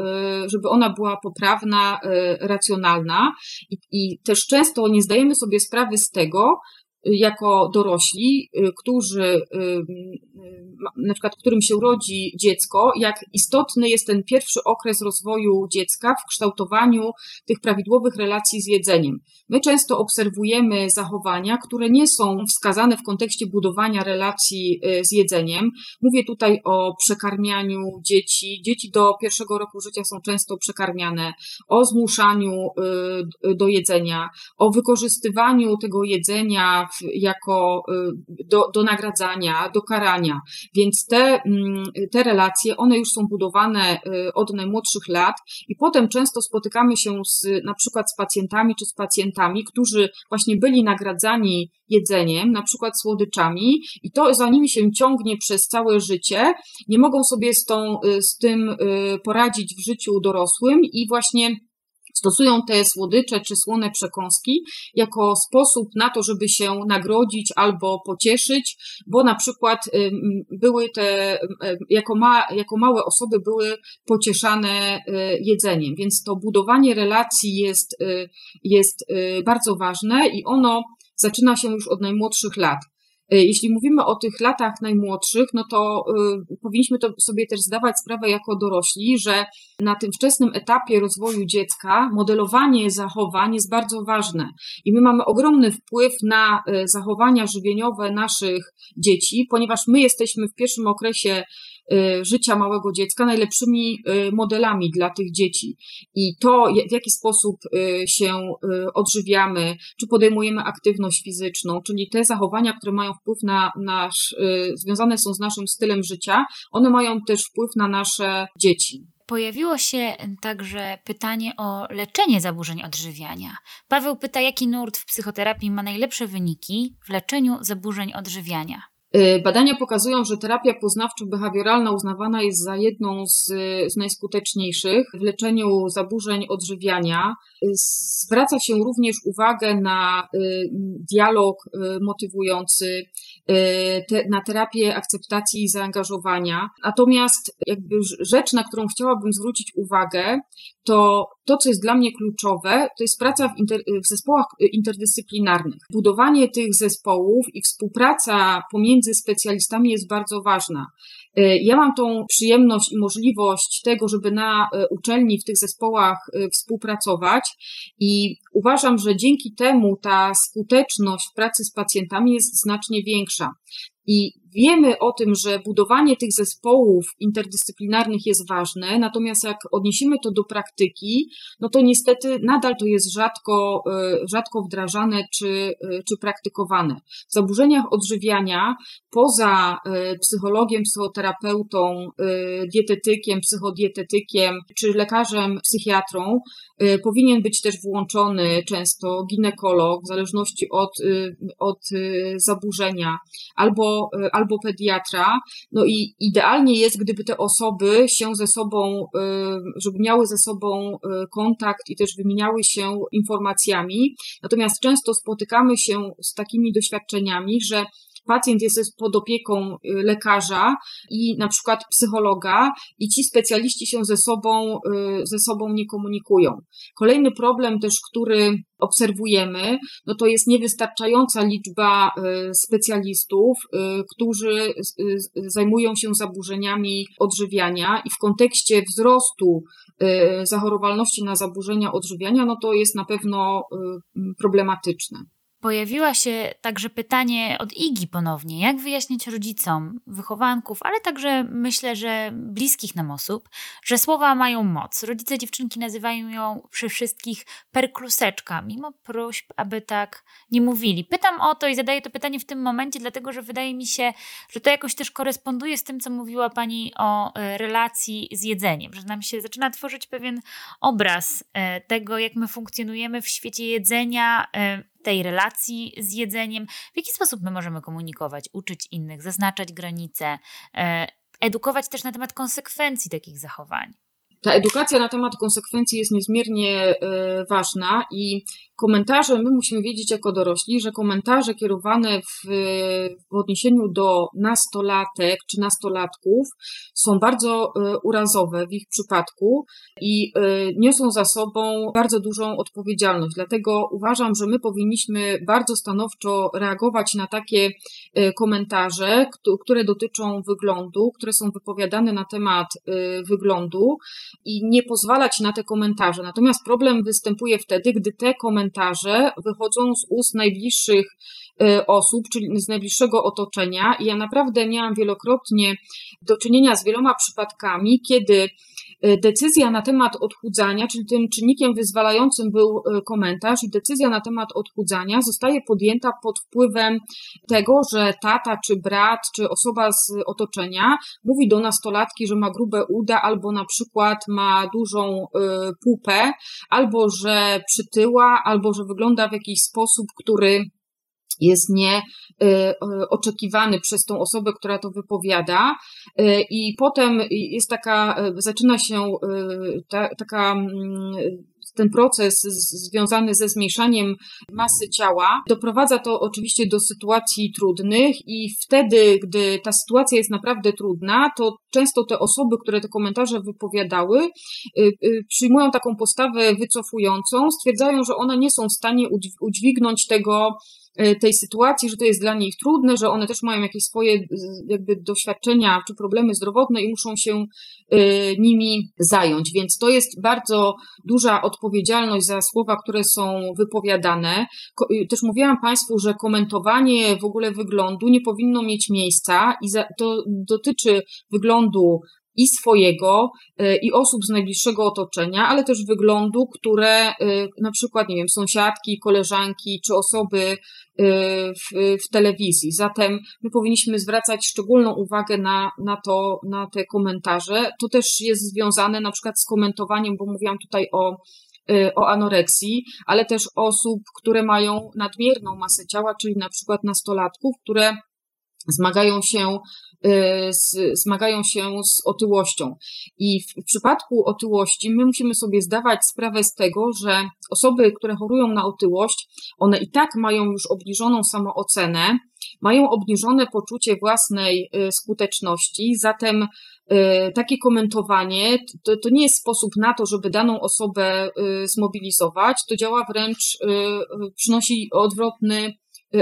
żeby ona była poprawna, racjonalna i, i też często nie zdajemy sobie sprawy z tego, jako dorośli, którzy, na przykład, którym się urodzi dziecko, jak istotny jest ten pierwszy okres rozwoju dziecka w kształtowaniu tych prawidłowych relacji z jedzeniem. My często obserwujemy zachowania, które nie są wskazane w kontekście budowania relacji z jedzeniem. Mówię tutaj o przekarmianiu dzieci. Dzieci do pierwszego roku życia są często przekarmiane, o zmuszaniu do jedzenia, o wykorzystywaniu tego jedzenia jako y, do, do nagradzania, do karania. Więc te, mm, te relacje, one już są budowane y, od najmłodszych lat i potem często spotykamy się z, na przykład z pacjentami czy z pacjentami, którzy właśnie byli nagradzani jedzeniem, na przykład słodyczami i to za nimi się ciągnie przez całe życie, nie mogą sobie z, tą, y, z tym poradzić w życiu dorosłym i właśnie stosują te słodycze czy słone przekąski jako sposób na to, żeby się nagrodzić albo pocieszyć, bo na przykład były te, jako, ma, jako małe osoby były pocieszane y, jedzeniem, więc to budowanie relacji jest, y, jest y, bardzo ważne i ono zaczyna się już od najmłodszych lat. Y, jeśli mówimy o tych latach najmłodszych, no to y, powinniśmy to sobie też zdawać sprawę jako dorośli, że na tym wczesnym etapie rozwoju dziecka modelowanie zachowań jest bardzo ważne. I my mamy ogromny wpływ na y, zachowania żywieniowe naszych dzieci, ponieważ my jesteśmy w pierwszym okresie życia małego dziecka najlepszymi y, modelami dla tych dzieci. I to, w jaki sposób y, się odżywiamy, czy podejmujemy aktywność fizyczną, czyli te zachowania, które mają wpływ na nasz, związane są z naszym stylem życia, one mają też wpływ na nasze dzieci. Pojawiło się także pytanie o leczenie zaburzeń odżywiania. Paweł pyta, jaki nurt w psychoterapii ma najlepsze wyniki w leczeniu zaburzeń odżywiania. Y, badania pokazują, że terapia poznawczo-behawioralna uznawana jest za jedną z, z, najskuteczniejszych w leczeniu zaburzeń odżywiania. Y, zwraca się również uwagę na y, dialog motywujący, na terapię akceptacji i zaangażowania. Natomiast jakby rzecz, na którą chciałabym zwrócić uwagę, to to, co jest dla mnie kluczowe, to jest praca w, inter, w zespołach interdyscyplinarnych. Budowanie tych zespołów i współpraca pomiędzy specjalistami jest bardzo ważna. E, ja mam tą przyjemność i możliwość tego, żeby na e, uczelni w tych zespołach współpracować i uważam, że dzięki temu ta skuteczność w pracy z pacjentami jest znacznie większa. I wiemy o tym, że budowanie tych zespołów interdyscyplinarnych jest ważne, natomiast jak odniesiemy to do praktyki, no to niestety nadal to jest rzadko, e, rzadko wdrażane czy, e, czy praktykowane. W zaburzeniach odżywiania, poza e, psychologiem, psychoterapeutą, dietetykiem, psychodietetykiem czy lekarzem psychiatrą, powinien być też włączony często ginekolog, w zależności od, od zaburzenia, albo, albo pediatra. No i idealnie jest, gdyby te osoby się ze sobą, y, żeby miały ze sobą y, kontakt i też wymieniały się informacjami. Natomiast często spotykamy się z takimi doświadczeniami, że pacjent jest pod opieką y, lekarza i na przykład psychologa i ci specjaliści się ze sobą, y, ze sobą nie komunikują. Kolejny problem też, który obserwujemy, no to jest niewystarczająca liczba y, specjalistów, którzy zajmują się zaburzeniami odżywiania i w kontekście wzrostu zachorowalności na zaburzenia odżywiania, no to jest na pewno problematyczne. Pojawiła się także pytanie od Igi ponownie, jak wyjaśnić rodzicom, wychowanków, ale także myślę, że bliskich nam osób, że słowa mają moc. Rodzice dziewczynki nazywają ją przy wszystkich perkluseczka, mimo próśb, aby tak nie mówili. Pytam o to i zadaję to pytanie w tym momencie, dlatego że wydaje mi się, że to jakoś też koresponduje z tym, co mówiła Pani o e, relacji z jedzeniem, że nam się zaczyna tworzyć pewien obraz e, tego, jak my funkcjonujemy w świecie jedzenia e, tej relacji z jedzeniem, w jaki sposób my możemy komunikować, uczyć innych, zaznaczać granice, e, edukować też na temat konsekwencji takich zachowań. Ta edukacja na temat konsekwencji jest niezmiernie e, ważna i komentarze, my musimy wiedzieć jako dorośli, że komentarze kierowane w, w odniesieniu do nastolatek czy nastolatków są bardzo e, urazowe w ich przypadku i e, niosą za sobą bardzo dużą odpowiedzialność. Dlatego uważam, że my powinniśmy bardzo stanowczo reagować na takie komentarze, które dotyczą wyglądu, które są wypowiadane na temat wyglądu i nie pozwalać na te komentarze. Natomiast problem występuje wtedy, gdy te komentarze wychodzą z ust najbliższych e, osób, czyli z najbliższego otoczenia. I ja naprawdę miałam wielokrotnie do czynienia z wieloma przypadkami, kiedy decyzja na temat odchudzania, czyli tym czynnikiem wyzwalającym był e, komentarz, i decyzja na temat odchudzania zostaje podjęta pod wpływem tego, że tata, czy brat, czy osoba z otoczenia mówi do nastolatki, że ma grube uda, albo na przykład ma dużą pupę, albo że przytyła, albo że wygląda w jakiś sposób, który jest nie y, oczekiwany przez tą osobę, która to wypowiada. Y, I potem jest taka, y, zaczyna się ta, taka mm, ten proces związany ze zmniejszaniem masy ciała doprowadza to oczywiście do sytuacji trudnych i wtedy, gdy ta sytuacja jest naprawdę trudna, to często te osoby, które te komentarze wypowiadały, przyjmują taką postawę wycofującą, stwierdzają, że one nie są w stanie udźwignąć tego, tej sytuacji, że to jest dla nich trudne, że one też mają jakieś swoje jakby doświadczenia czy problemy zdrowotne i muszą się nimi zająć. Więc to jest bardzo duża odpowiedzialność za słowa, które są wypowiadane. Też mówiłam Państwu, że komentowanie w ogóle wyglądu nie powinno mieć miejsca i to dotyczy wyglądu wyglądu i swojego, e, i osób z najbliższego otoczenia, ale też wyglądu, które e, na przykład, nie wiem, sąsiadki, koleżanki czy osoby e, w, w telewizji. Zatem my powinniśmy zwracać szczególną uwagę na, na to, na te komentarze. To też jest związane na przykład z komentowaniem, bo mówiłam tutaj o o anoreksji, ale też osób, które mają nadmierną masę ciała, czyli na przykład nastolatków, które zmagają się Y, zmagają się z otyłością. I w przypadku otyłości my musimy sobie zdawać sprawę z tego, że osoby, które chorują na otyłość, one i tak mają już obniżoną samoocenę, mają obniżone poczucie własnej y, skuteczności, zatem y, takie komentowanie to, to nie jest sposób na to, żeby daną osobę zmobilizować, to działa wręcz, przynosi odwrotny,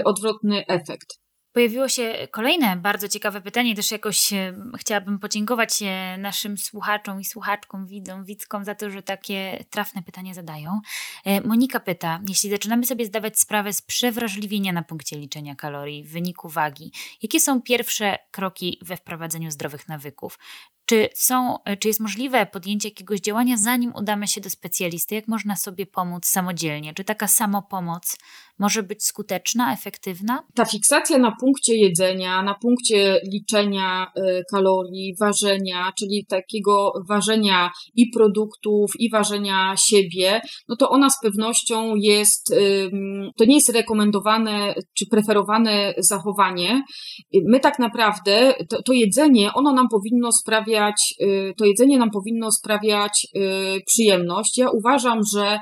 odwrotny efekt. Pojawiło się kolejne bardzo ciekawe pytanie, też jakoś e, chciałabym podziękować e, naszym słuchaczom i słuchaczkom, widzom, widzkom za to, że takie trafne pytania zadają. E, Monika pyta, jeśli zaczynamy sobie zdawać sprawę z przewrażliwienia na punkcie liczenia kalorii w wyniku wagi, jakie są pierwsze kroki we wprowadzeniu zdrowych nawyków? Czy, są, czy jest możliwe podjęcie jakiegoś działania, zanim udamy się do specjalisty? Jak można sobie pomóc samodzielnie? Czy taka samopomoc może być skuteczna, efektywna? Ta fiksacja na punkcie jedzenia, na punkcie liczenia y, kalorii, ważenia, czyli takiego ważenia i produktów, i ważenia siebie, no to ona z pewnością jest, to nie jest rekomendowane czy preferowane zachowanie. My tak naprawdę, to, to jedzenie, ono nam powinno sprawiać, y, to jedzenie nam powinno sprawiać y, przyjemność. Ja uważam, że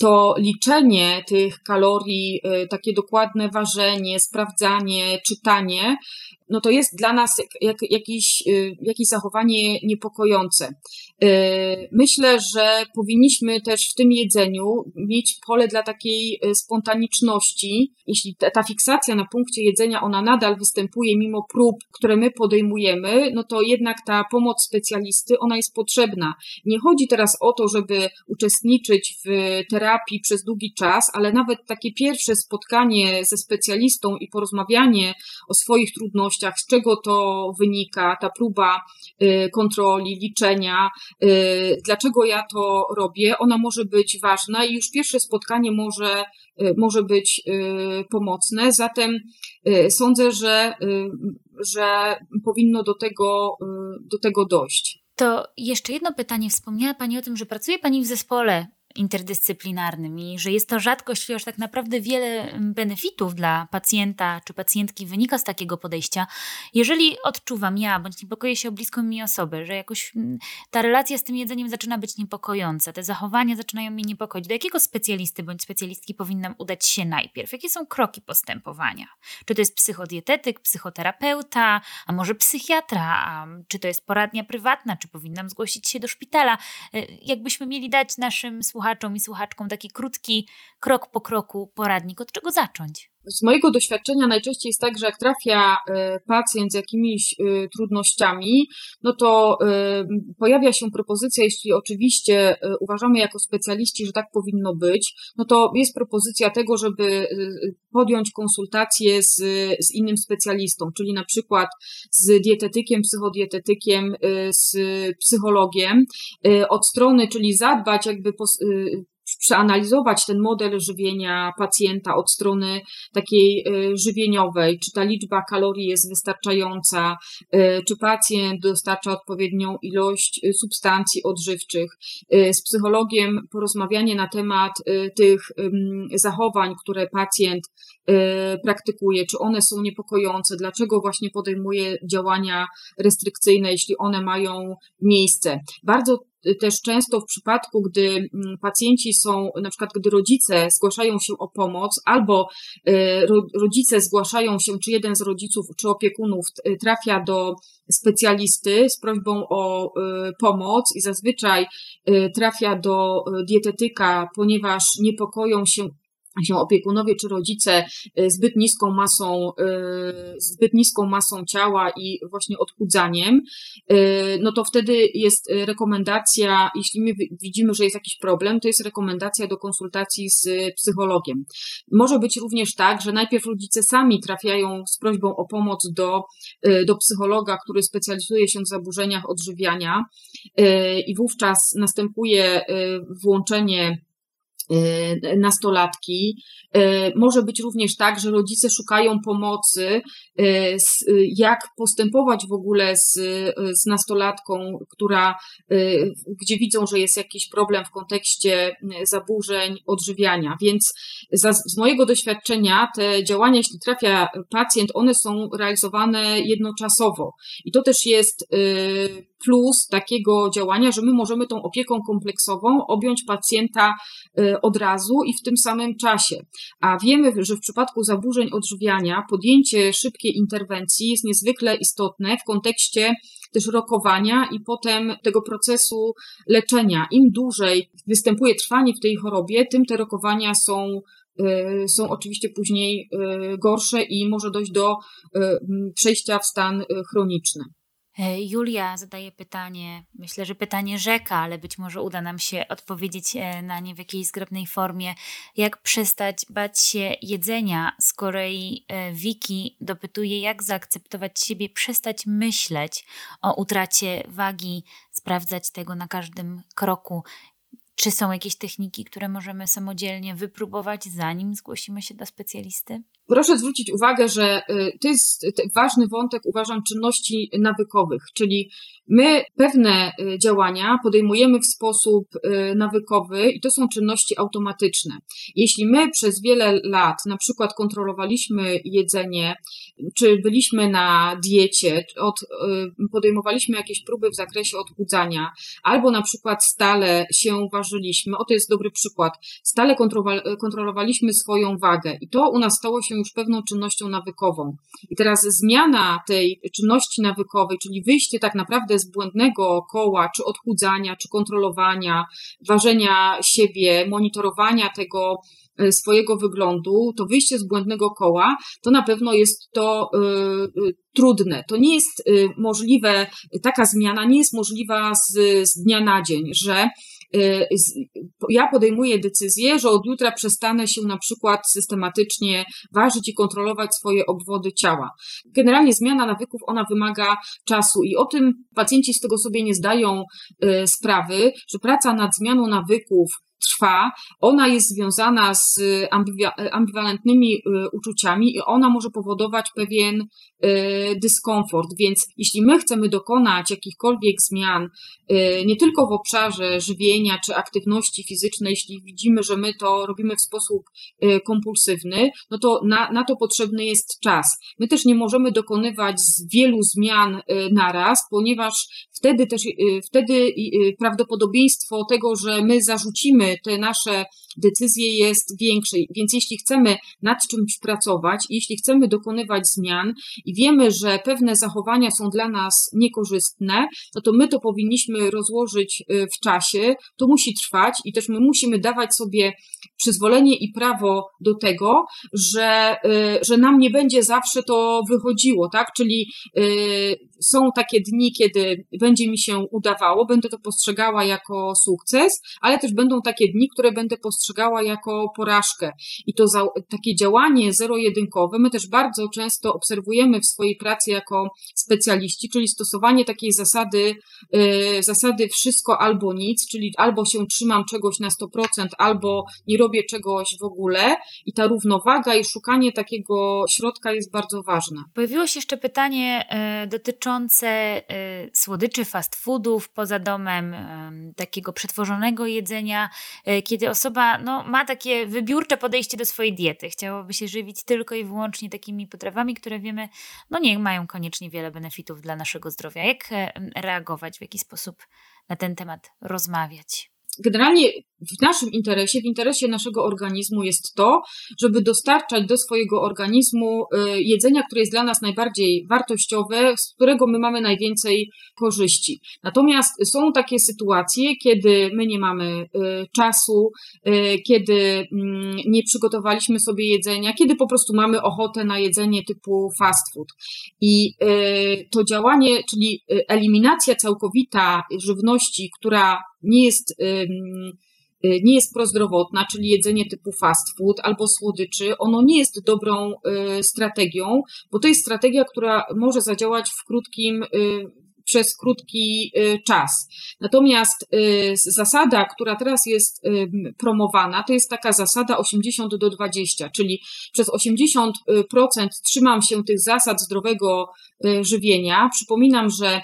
to liczenie tych kalorii, y, takie dokładne ważenie, sprawdzanie, czytanie, no to jest dla nas jak, jakieś, y, jakieś zachowanie niepokojące. Y, myślę, że powinniśmy też w tym jedzeniu mieć pole dla takiej spontaniczności. Jeśli ta, ta fiksacja na punkcie jedzenia, ona nadal występuje mimo prób, które my podejmujemy, no to jednak ta pomoc specjalisty, ona jest potrzebna. Nie chodzi teraz o to, żeby uczestniczyć w terapii przez długi czas, ale nawet takie pierwsze spotkanie ze specjalistą i porozmawianie o swoich trudnościach, z czego to wynika, ta próba y, kontroli, liczenia, y, dlaczego ja to robię, ona może być ważna i już pierwsze spotkanie może, y, może być pomocne. Zatem sądzę, że, że powinno do tego, do tego dojść. To jeszcze jedno pytanie. Wspomniała Pani o tym, że pracuje Pani w zespole interdyscyplinarnym i że jest to rzadkość, chociaż tak naprawdę wiele benefitów dla pacjenta czy pacjentki wynika z takiego podejścia. Jeżeli odczuwam ja, bądź niepokoję się o bliską mi osobę, że jakoś ta relacja z tym jedzeniem zaczyna być niepokojąca, te zachowania zaczynają mnie niepokoić, do jakiego specjalisty bądź specjalistki powinnam udać się najpierw? Jakie są kroki postępowania? Czy to jest psychodietetyk, psychoterapeuta, a może psychiatra, a czy to jest poradnia prywatna, czy powinnam zgłosić się do szpitala? E, jakbyśmy mieli dać naszym słuchaczom słuchaczom i słuchaczkom taki krótki, krok po kroku poradnik, od czego zacząć? Z mojego doświadczenia najczęściej jest tak, że jak trafia e, pacjent z jakimiś e, trudnościami, no to e, pojawia się propozycja, jeśli oczywiście uważamy jako specjaliści, że tak powinno być, no to jest propozycja tego, żeby podjąć konsultację z, z innym specjalistą, czyli na przykład z dietetykiem, psychodietetykiem, z psychologiem, od strony, czyli zadbać jakby przeanalizować ten model żywienia pacjenta od strony takiej e, żywieniowej, czy ta liczba kalorii jest wystarczająca, e, czy pacjent dostarcza odpowiednią ilość e, substancji odżywczych. Z psychologiem porozmawianie na temat tych zachowań, które pacjent praktykuje, czy one są niepokojące, dlaczego właśnie podejmuje działania restrykcyjne, jeśli one mają miejsce. Bardzo też często w przypadku, gdy mm, pacjenci są, na przykład gdy rodzice zgłaszają się o pomoc, albo e, rodzice zgłaszają się, czy jeden z rodziców, czy opiekunów trafia do specjalisty z prośbą o e, pomoc i zazwyczaj trafia do dietetyka, ponieważ niepokoją się się opiekunowie czy rodzice y, zbyt niską masą, y, zbyt niską masą ciała i właśnie odchudzaniem, y, no to wtedy jest rekomendacja, jeśli my widzimy, że jest jakiś problem, to jest rekomendacja do konsultacji z psychologiem. Może być również tak, że najpierw rodzice sami trafiają z prośbą o pomoc do, do psychologa, który specjalizuje się w zaburzeniach odżywiania i wówczas następuje włączenie nastolatki. Y, może być również tak, że rodzice szukają pomocy, y, jak postępować w ogóle z, z nastolatką, która, gdzie widzą, że jest jakiś problem w kontekście zaburzeń odżywiania. Więc z mojego doświadczenia te działania, jeśli trafia pacjent, one są realizowane jednoczasowo. I to też jest plus takiego działania, że my możemy tą opieką kompleksową objąć pacjenta y, od razu i w tym samym czasie. A wiemy, że w przypadku zaburzeń odżywiania podjęcie szybkiej interwencji jest niezwykle istotne w kontekście też rokowania i potem tego procesu leczenia. Im dłużej występuje trwanie w tej chorobie, tym te rokowania są y, są oczywiście później y, gorsze i może dojść do przejścia w stan chroniczny. E, Julia zadaje pytanie, myślę, że pytanie rzeka, ale być może uda nam się odpowiedzieć e, na nie w jakiejś zgrabnej formie. Jak przestać bać się jedzenia? Z kolei Wiki e, dopytuje, jak zaakceptować siebie, przestać myśleć o utracie wagi, sprawdzać tego na każdym kroku. Czy są jakieś techniki, które możemy samodzielnie wypróbować, zanim zgłosimy się do specjalisty? Proszę zwrócić uwagę, że y, to jest ważny wątek, uważam, czynności nawykowych, czyli my pewne y, działania podejmujemy w sposób y, nawykowy i to są czynności automatyczne. Jeśli my przez wiele lat na przykład kontrolowaliśmy jedzenie, czy byliśmy na diecie, od, podejmowaliśmy jakieś próby w zakresie odchudzania, albo na przykład stale się ważyliśmy, ważyliśmy, o to jest dobry przykład, stale kontrolowaliśmy swoją wagę i to u nas stało się już pewną czynnością nawykową. I teraz zmiana tej czynności nawykowej, czyli wyjście tak naprawdę z błędnego koła, czy odchudzania, czy kontrolowania, ważenia siebie, monitorowania tego, E, swojego wyglądu, to wyjście z błędnego koła, to na pewno jest to y, trudne. To nie jest możliwe, taka zmiana nie jest możliwa z, z dnia na dzień, że ja podejmuję decyzję, że od jutra przestanę się na przykład systematycznie ważyć i kontrolować swoje obwody ciała. Generalnie zmiana nawyków, ona wymaga czasu i o tym pacjenci z tego sobie nie zdają sprawy, że praca nad zmianą nawyków trwa, ona jest związana z ambiwalentnymi y, uczuciami i ona może powodować pewien y, dyskomfort. Więc jeśli my chcemy dokonać jakichkolwiek zmian, y, nie tylko w obszarze żywienia czy aktywności fizycznej, jeśli widzimy, że my to robimy w sposób kompulsywny, no to na, na to potrzebny jest czas. My też nie możemy dokonywać wielu zmian naraz, ponieważ wtedy też, wtedy prawdopodobieństwo tego, że my zarzucimy te nasze decyzje jest większe. Więc jeśli chcemy nad czymś pracować, jeśli chcemy dokonywać zmian i wiemy, że pewne zachowania są dla nas niekorzystne, no to my to powinniśmy rozłożyć y, w czasie. To musi trwać i też my musimy dawać sobie przyzwolenie i prawo do tego, że, y, że nam nie będzie zawsze to wychodziło, tak? Czyli y, są takie dni, kiedy będzie mi się udawało, będę to postrzegała jako sukces, ale też będą takie dni, które będę postrzegała jako porażkę. I to za, takie działanie zero-jedynkowe my też bardzo często obserwujemy w swojej pracy jako specjaliści, czyli stosowanie takiej zasady, yy, zasady wszystko albo nic, czyli albo się trzymam czegoś na 100%, albo nie robię czegoś w ogóle. I ta równowaga i szukanie takiego środka jest bardzo ważne. Pojawiło się jeszcze pytanie yy, dotyczące yy, słodyczy, fast foodów poza domem, takiego przetworzonego jedzenia. E, kiedy osoba no, ma takie wybiórcze podejście do swojej diety, chciałoby się żywić tylko i wyłącznie takimi potrawami, które wiemy, no nie mają koniecznie wiele benefitów dla naszego zdrowia. Jak e, reagować, w jaki sposób na ten temat rozmawiać? Generalnie w naszym interesie, w interesie naszego organizmu jest to, żeby dostarczać do swojego organizmu y, jedzenia, które jest dla nas najbardziej wartościowe, z którego my mamy najwięcej korzyści. Natomiast są takie sytuacje, kiedy my nie mamy y, czasu, y, kiedy mm, nie przygotowaliśmy sobie jedzenia, kiedy po prostu mamy ochotę na jedzenie typu fast food. I to działanie, czyli eliminacja całkowita żywności, która nie jest Y, nie jest prozdrowotna, czyli jedzenie typu fast food albo słodyczy, ono nie jest dobrą y, strategią, bo to jest strategia, która może zadziałać w krótkim, y, przez krótki czas. Natomiast zasada, która teraz jest promowana, to jest taka zasada 80 do 20, czyli przez 80% trzymam się tych zasad zdrowego żywienia. Przypominam, że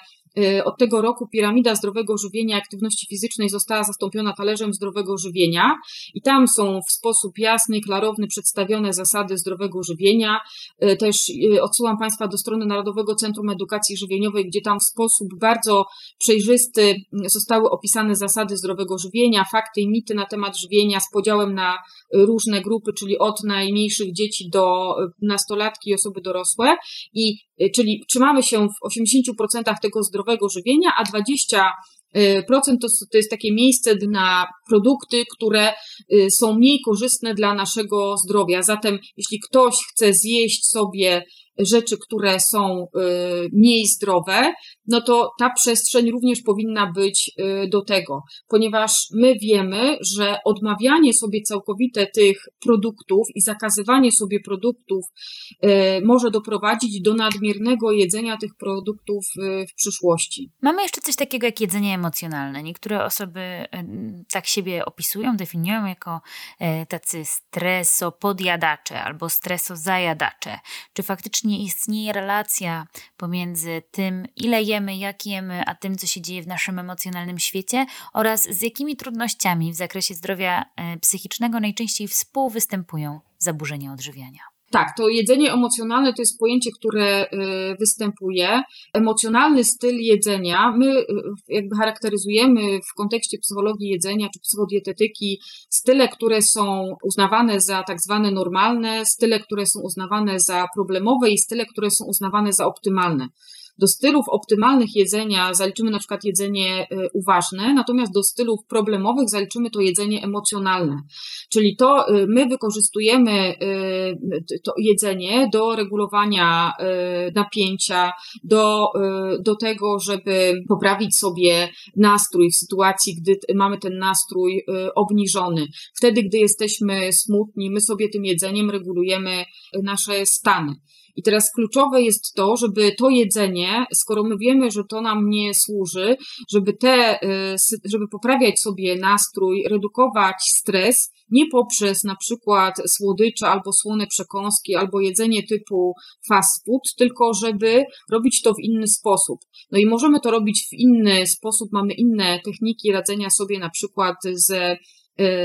od tego roku piramida zdrowego żywienia aktywności fizycznej została zastąpiona talerzem zdrowego żywienia i tam są w sposób jasny, klarowny przedstawione zasady zdrowego żywienia. Y, też y, odsyłam Państwa do strony Narodowego Centrum Edukacji Żywieniowej, gdzie tam w sposób bardzo przejrzysty zostały opisane zasady zdrowego żywienia, fakty i mity na temat żywienia z podziałem na różne grupy, czyli od najmniejszych dzieci do nastolatki i osoby dorosłe. I czyli trzymamy się w 80% tego zdrowego zdrowego żywienia, a 20 y, procent to, to jest takie miejsce na produkty, które y, są mniej korzystne dla naszego zdrowia. Zatem, jeśli ktoś chce zjeść sobie rzeczy, które są y, mniej zdrowe, no to ta przestrzeń również powinna być y, do tego, ponieważ my wiemy, że odmawianie sobie całkowite tych produktów i zakazywanie sobie produktów y, może doprowadzić do nadmiernego jedzenia tych produktów w przyszłości. Mamy jeszcze coś takiego jak jedzenie emocjonalne. Niektóre osoby tak siebie opisują, definiują jako tacy stresopodjadacze albo stresozajadacze. Czy faktycznie istnieje relacja pomiędzy tym, ile jemy, jak jemy, a tym, co się dzieje w naszym emocjonalnym świecie oraz z jakimi trudnościami w zakresie zdrowia e, psychicznego najczęściej współwystępują zaburzenia odżywiania. Tak, to jedzenie emocjonalne to jest pojęcie, które y, występuje. Emocjonalny styl jedzenia, my y, jakby charakteryzujemy w kontekście psychologii jedzenia czy psychodietetyki style, które są uznawane za tak zwane normalne, style, które są uznawane za problemowe i style, które są uznawane za optymalne. Do stylów optymalnych jedzenia zaliczymy na przykład jedzenie y, uważne, natomiast do stylów problemowych zaliczymy to jedzenie emocjonalne. Czyli to y, my wykorzystujemy y, to jedzenie do regulowania napięcia, do, do tego, żeby poprawić sobie nastrój w sytuacji, gdy mamy ten nastrój obniżony. Wtedy, gdy jesteśmy smutni, my sobie tym jedzeniem regulujemy nasze stany. I teraz kluczowe jest to, żeby to jedzenie, skoro my wiemy, że to nam nie służy, żeby te, y, żeby poprawiać sobie nastrój, redukować stres, nie poprzez na przykład słodycze albo słone przekąski, albo jedzenie typu fast food, tylko żeby robić to w inny sposób. No i możemy to robić w inny sposób, mamy inne techniki radzenia sobie na przykład ze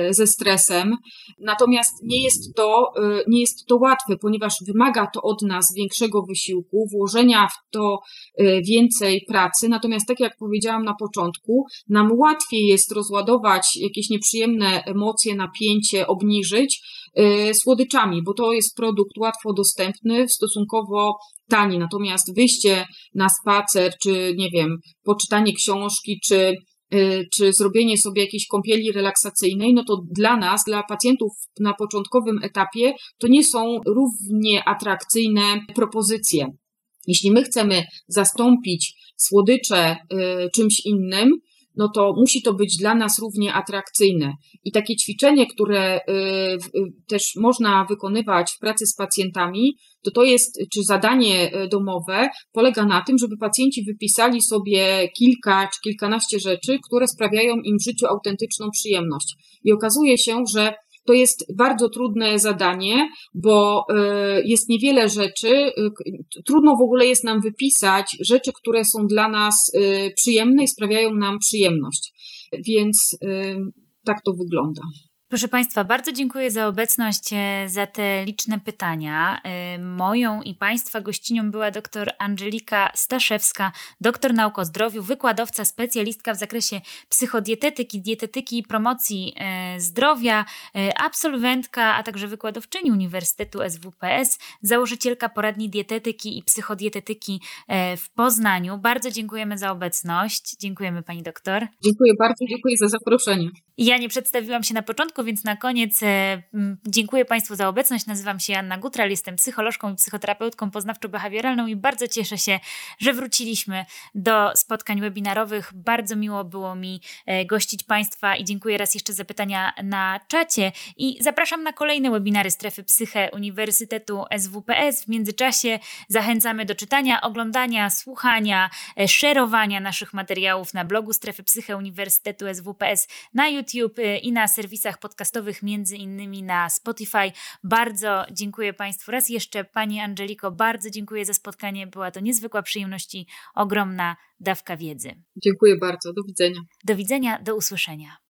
ze stresem. Natomiast nie jest to, y, nie jest to łatwe, ponieważ wymaga to od nas większego wysiłku, włożenia w to y, więcej pracy. Natomiast tak jak powiedziałam na początku, nam łatwiej jest rozładować jakieś nieprzyjemne emocje, napięcie, obniżyć słodyczami, bo to jest produkt łatwo dostępny, stosunkowo tani. Natomiast wyjście na spacer, czy nie wiem, poczytanie książki, czy Y, czy zrobienie sobie jakiejś kąpieli relaksacyjnej, no to dla nas, dla pacjentów na początkowym etapie, to nie są równie atrakcyjne propozycje. Jeśli my chcemy zastąpić słodycze y, czymś innym, no to musi to być dla nas równie atrakcyjne. I takie ćwiczenie, które y, też można wykonywać w pracy z pacjentami, to to jest, czy zadanie e, domowe polega na tym, żeby pacjenci wypisali sobie kilka czy kilkanaście rzeczy, które sprawiają im w życiu autentyczną przyjemność. I okazuje się, że to jest bardzo trudne zadanie, bo e, jest niewiele rzeczy. E, trudno w ogóle jest nam wypisać rzeczy, które są dla nas przyjemne i sprawiają nam przyjemność. Więc tak to wygląda. Proszę Państwa, bardzo dziękuję za obecność, e, za te liczne pytania. E, moją i Państwa gościnią była dr Angelika Staszewska, doktor nauk o zdrowiu, wykładowca, specjalistka w zakresie psychodietetyki, dietetyki i promocji e, zdrowia, absolwentka, a także wykładowczyni Uniwersytetu SWPS, założycielka poradni dietetyki i psychodietetyki w Poznaniu. Bardzo dziękujemy za obecność. Dziękujemy Pani doktor. Dziękuję bardzo, dziękuję za zaproszenie. Ja nie przedstawiłam się na początku, więc na koniec e, dziękuję Państwu za obecność. Nazywam się Anna Gutral, jestem psycholożką i psychoterapeutką poznawczo-behawioralną i bardzo cieszę się, że wróciliśmy do spotkań webinarowych. Bardzo miło było mi e, gościć Państwa i dziękuję raz jeszcze za pytania na czacie i zapraszam na kolejne webinary Strefy Psyche Uniwersytetu SWPS. W międzyczasie zachęcamy do czytania, oglądania, słuchania, e, szerowania naszych materiałów na blogu Strefy Psyche Uniwersytetu SWPS na YouTube i na serwisach podcastowych, między innymi na Spotify. Bardzo dziękuję Państwu raz jeszcze. Pani Angeliko, bardzo dziękuję za spotkanie. Była to niezwykła przyjemność i ogromna dawka wiedzy. Dziękuję bardzo. Do widzenia. Do widzenia, do usłyszenia.